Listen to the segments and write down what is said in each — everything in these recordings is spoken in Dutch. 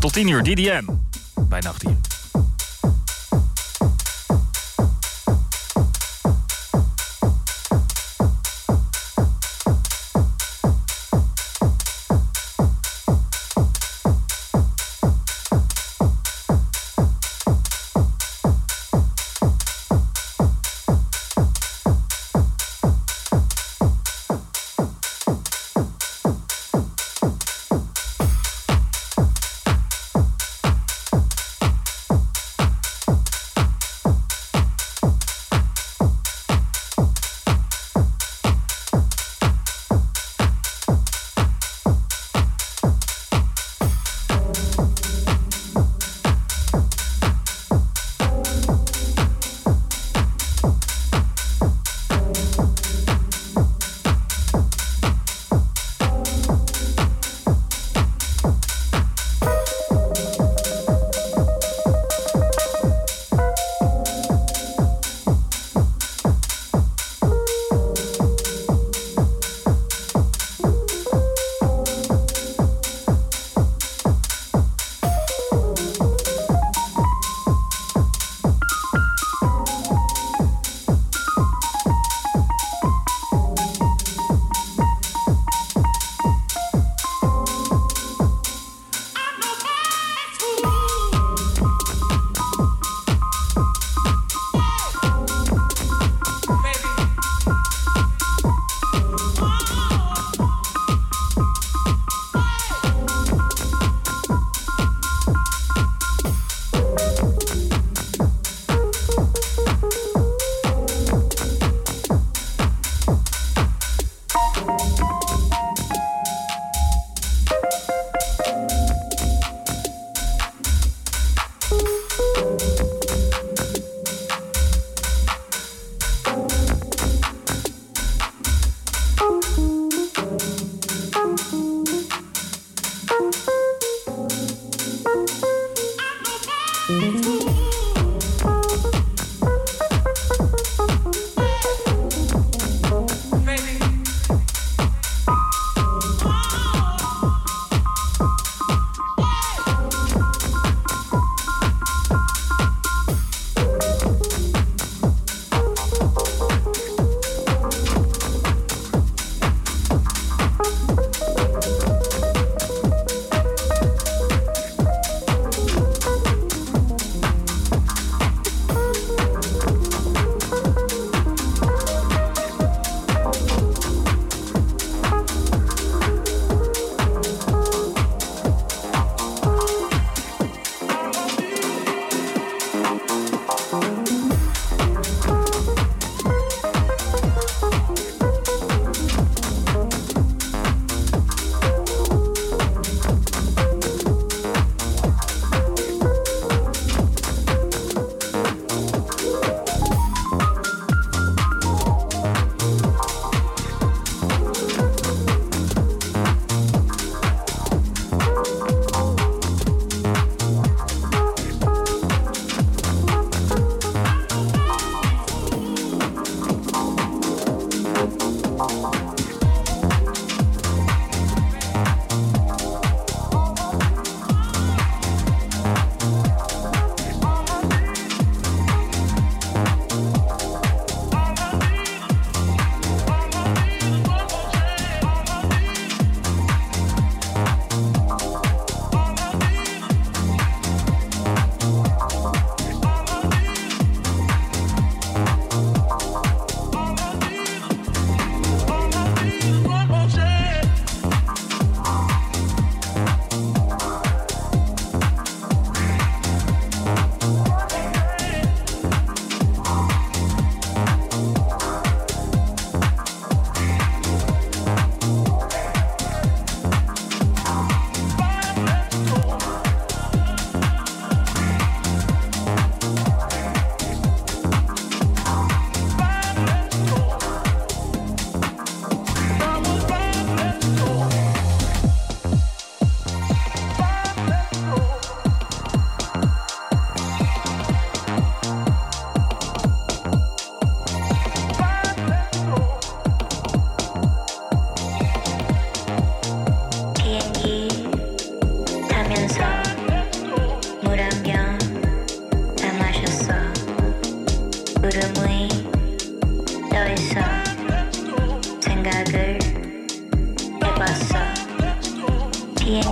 Tot 10 uur, DDM. Bij Nacht hier.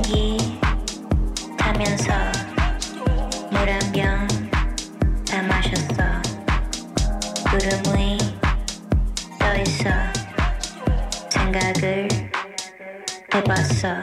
비행기 타면서 물 한 병 다 마셨어. 구름 위 떠있어. 생각을 해봤어.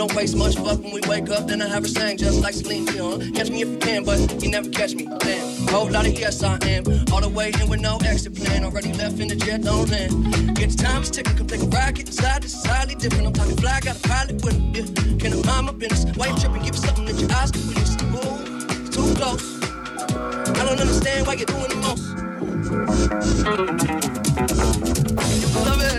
don't waste much fuck when we wake up. Then I have her sang just like Celine Dion. Catch me if you can, but you never catch me. Damn. Whole lot of yes, I am. All the way in with no exit plan. Already left in the jet, don't land. Get time is ticking, come take a get inside. This is highly different. I'm talking fly, got a pilot with me. Yeah. Can I mind my business? Why you tripping? Give me something that your eyes can witness. Ooh, too close. I don't understand why you're doing the most. Love it.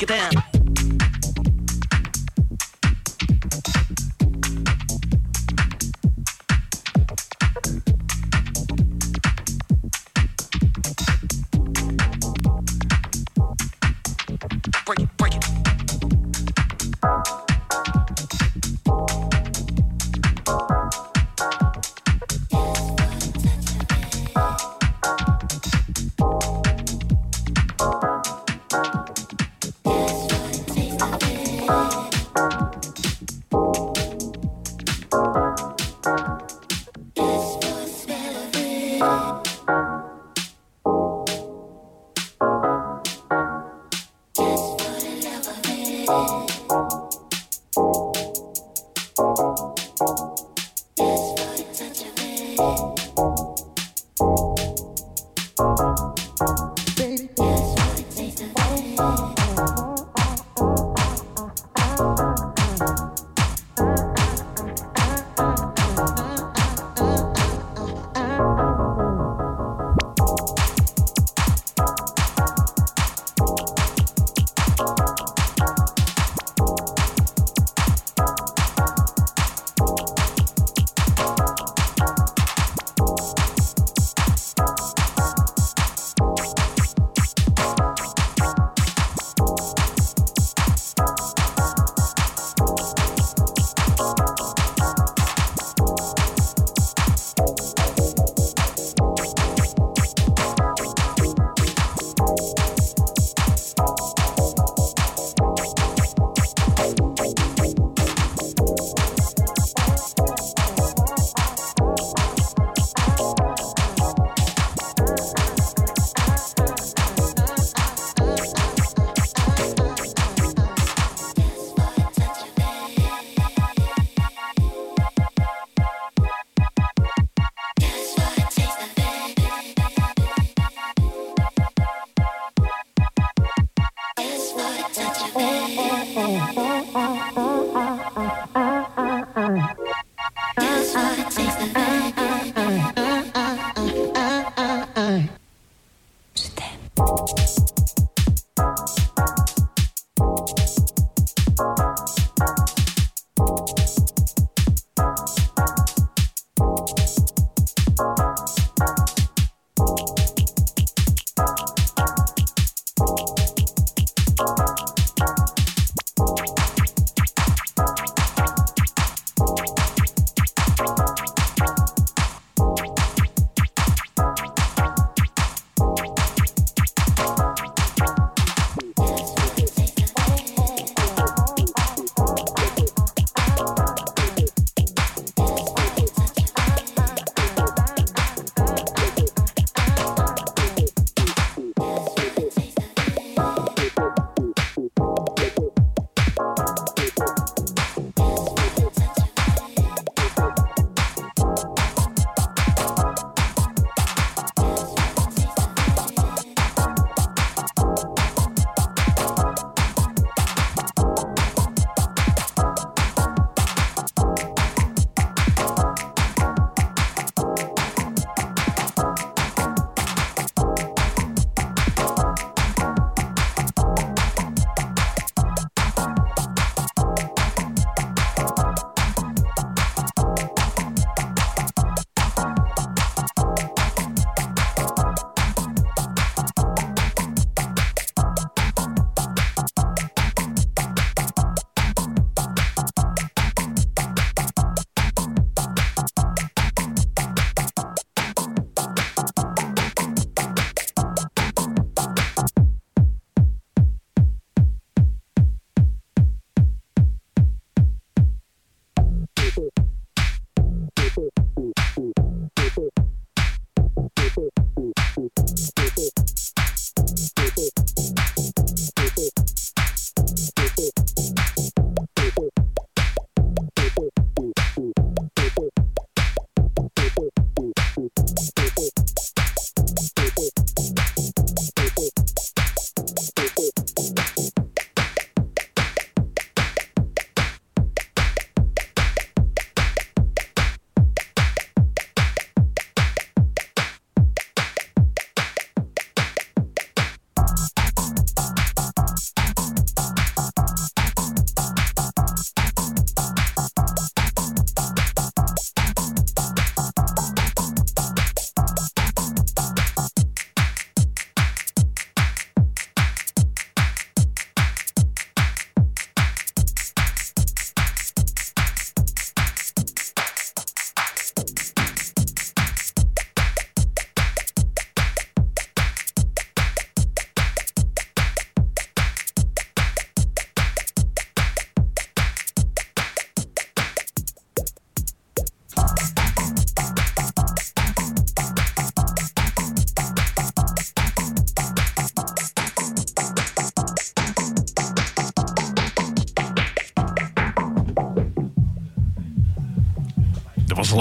Break it down.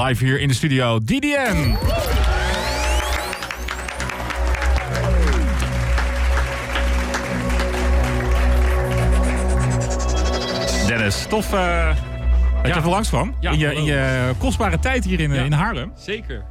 Live hier in de studio. DDN. Dennis, tof uh, dat je even langs kwam. Ja, in, je, in, je, kostbare tijd hier in, ja. in Haarlem. Zeker.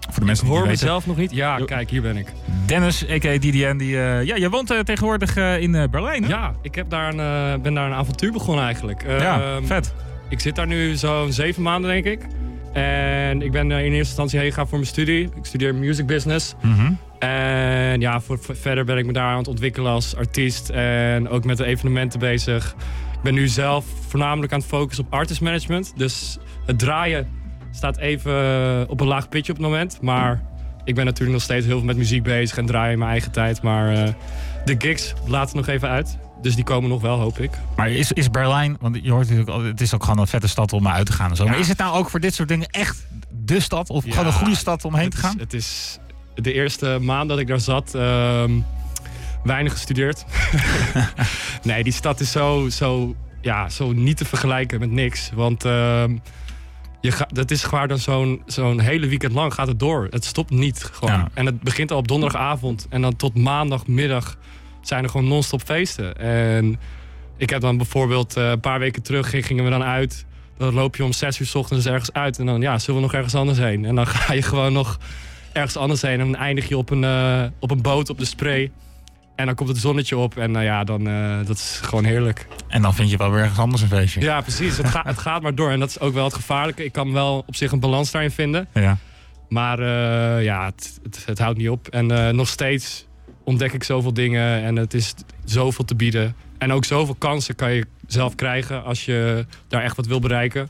Voor de mensen ik hoor mezelf nog niet. Ja, kijk, hier ben ik. Dennis, a.k.a. DDN. Die, uh, ja, je woont uh, tegenwoordig in Berlijn, hè? Ja, ik heb daar een, ben daar een avontuur begonnen eigenlijk. ja, ehm, vet. Ik zit daar nu zo'n zeven maanden, denk ik. En ik ben in eerste instantie heen gegaan voor mijn studie. Ik studeer music business. Mm -hmm. En ja, voor, voor, verder ben ik me daar aan het ontwikkelen als artiest. En ook met de evenementen bezig. Ik ben nu zelf voornamelijk aan het focussen op artist management. Dus het draaien staat even op een laag pitje op het moment. Maar ik ben natuurlijk nog steeds heel veel met muziek bezig en draaien in mijn eigen tijd. Maar uh, de gigs laten nog even uit. Dus die komen nog wel, hoop ik. Maar is, is Berlijn, want je hoort natuurlijk al, het is ook gewoon een vette stad om uit te gaan en zo. Ja. Maar is het nou ook voor dit soort dingen echt de stad? Of Ja, gewoon een goede stad om heen te is- gaan? het is de eerste maand dat ik daar zat, ehm, weinig gestudeerd. nee, die stad is zo, zo, ja, zo niet te vergelijken met niks. Want ehm, je ga, dat is gewoon dan zo'n zo'n hele weekend lang gaat het door. Het stopt niet gewoon. Ja. En het begint al op donderdagavond. En dan tot maandagmiddag zijn er gewoon non-stop feesten. En ik heb dan bijvoorbeeld eh, een paar weken terug ging- gingen we dan uit. Dan loop je om zes uur 's ochtends ergens uit. En dan ja, zullen we nog ergens anders heen? En dan ga je gewoon nog ergens anders heen. En dan eindig je op een, eh, op een boot op de spray. En dan komt het zonnetje op. En nou ja, dan uh, dat is gewoon heerlijk. En dan vind je wel weer ergens anders een feestje. Ja, precies. Het, gaat het gaat maar door. En dat is ook wel het gevaarlijke. Ik kan wel op zich een balans daarin vinden. Ja. Maar uh, ja, het, het, het, houdt niet op. En uh, nog steeds ontdek ik zoveel dingen. En het is zoveel te bieden. En ook zoveel kansen kan je zelf krijgen als je daar echt wat wil bereiken.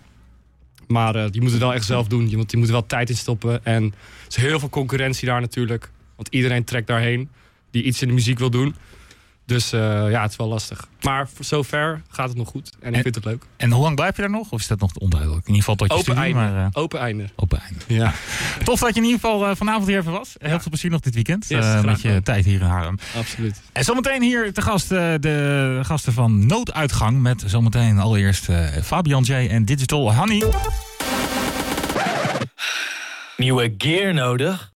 Maar uh, je moet het wel echt zelf doen. Je moet, je moet er wel tijd in stoppen. En er is heel veel concurrentie daar natuurlijk. Want iedereen trekt daarheen die iets in de muziek wil doen. Dus uh, ja, het is wel lastig. Maar voor zover gaat het nog goed. En ik vind het leuk. En hoe lang blijf je daar nog? Of is dat nog onduidelijk? In ieder geval tot je Open studie, einde. maar... eh, Open einde. open einde. Ja, Tof dat je in ieder geval eh, vanavond hier even was. Heel veel plezier nog dit weekend. Yes, eh, met je tijd hier in Haarlem. absoluut. En zometeen hier te gast eh, de gasten van Nooduitgang. Met zometeen allereerst eh, Fabian J. en Digital Honey. Nieuwe gear nodig?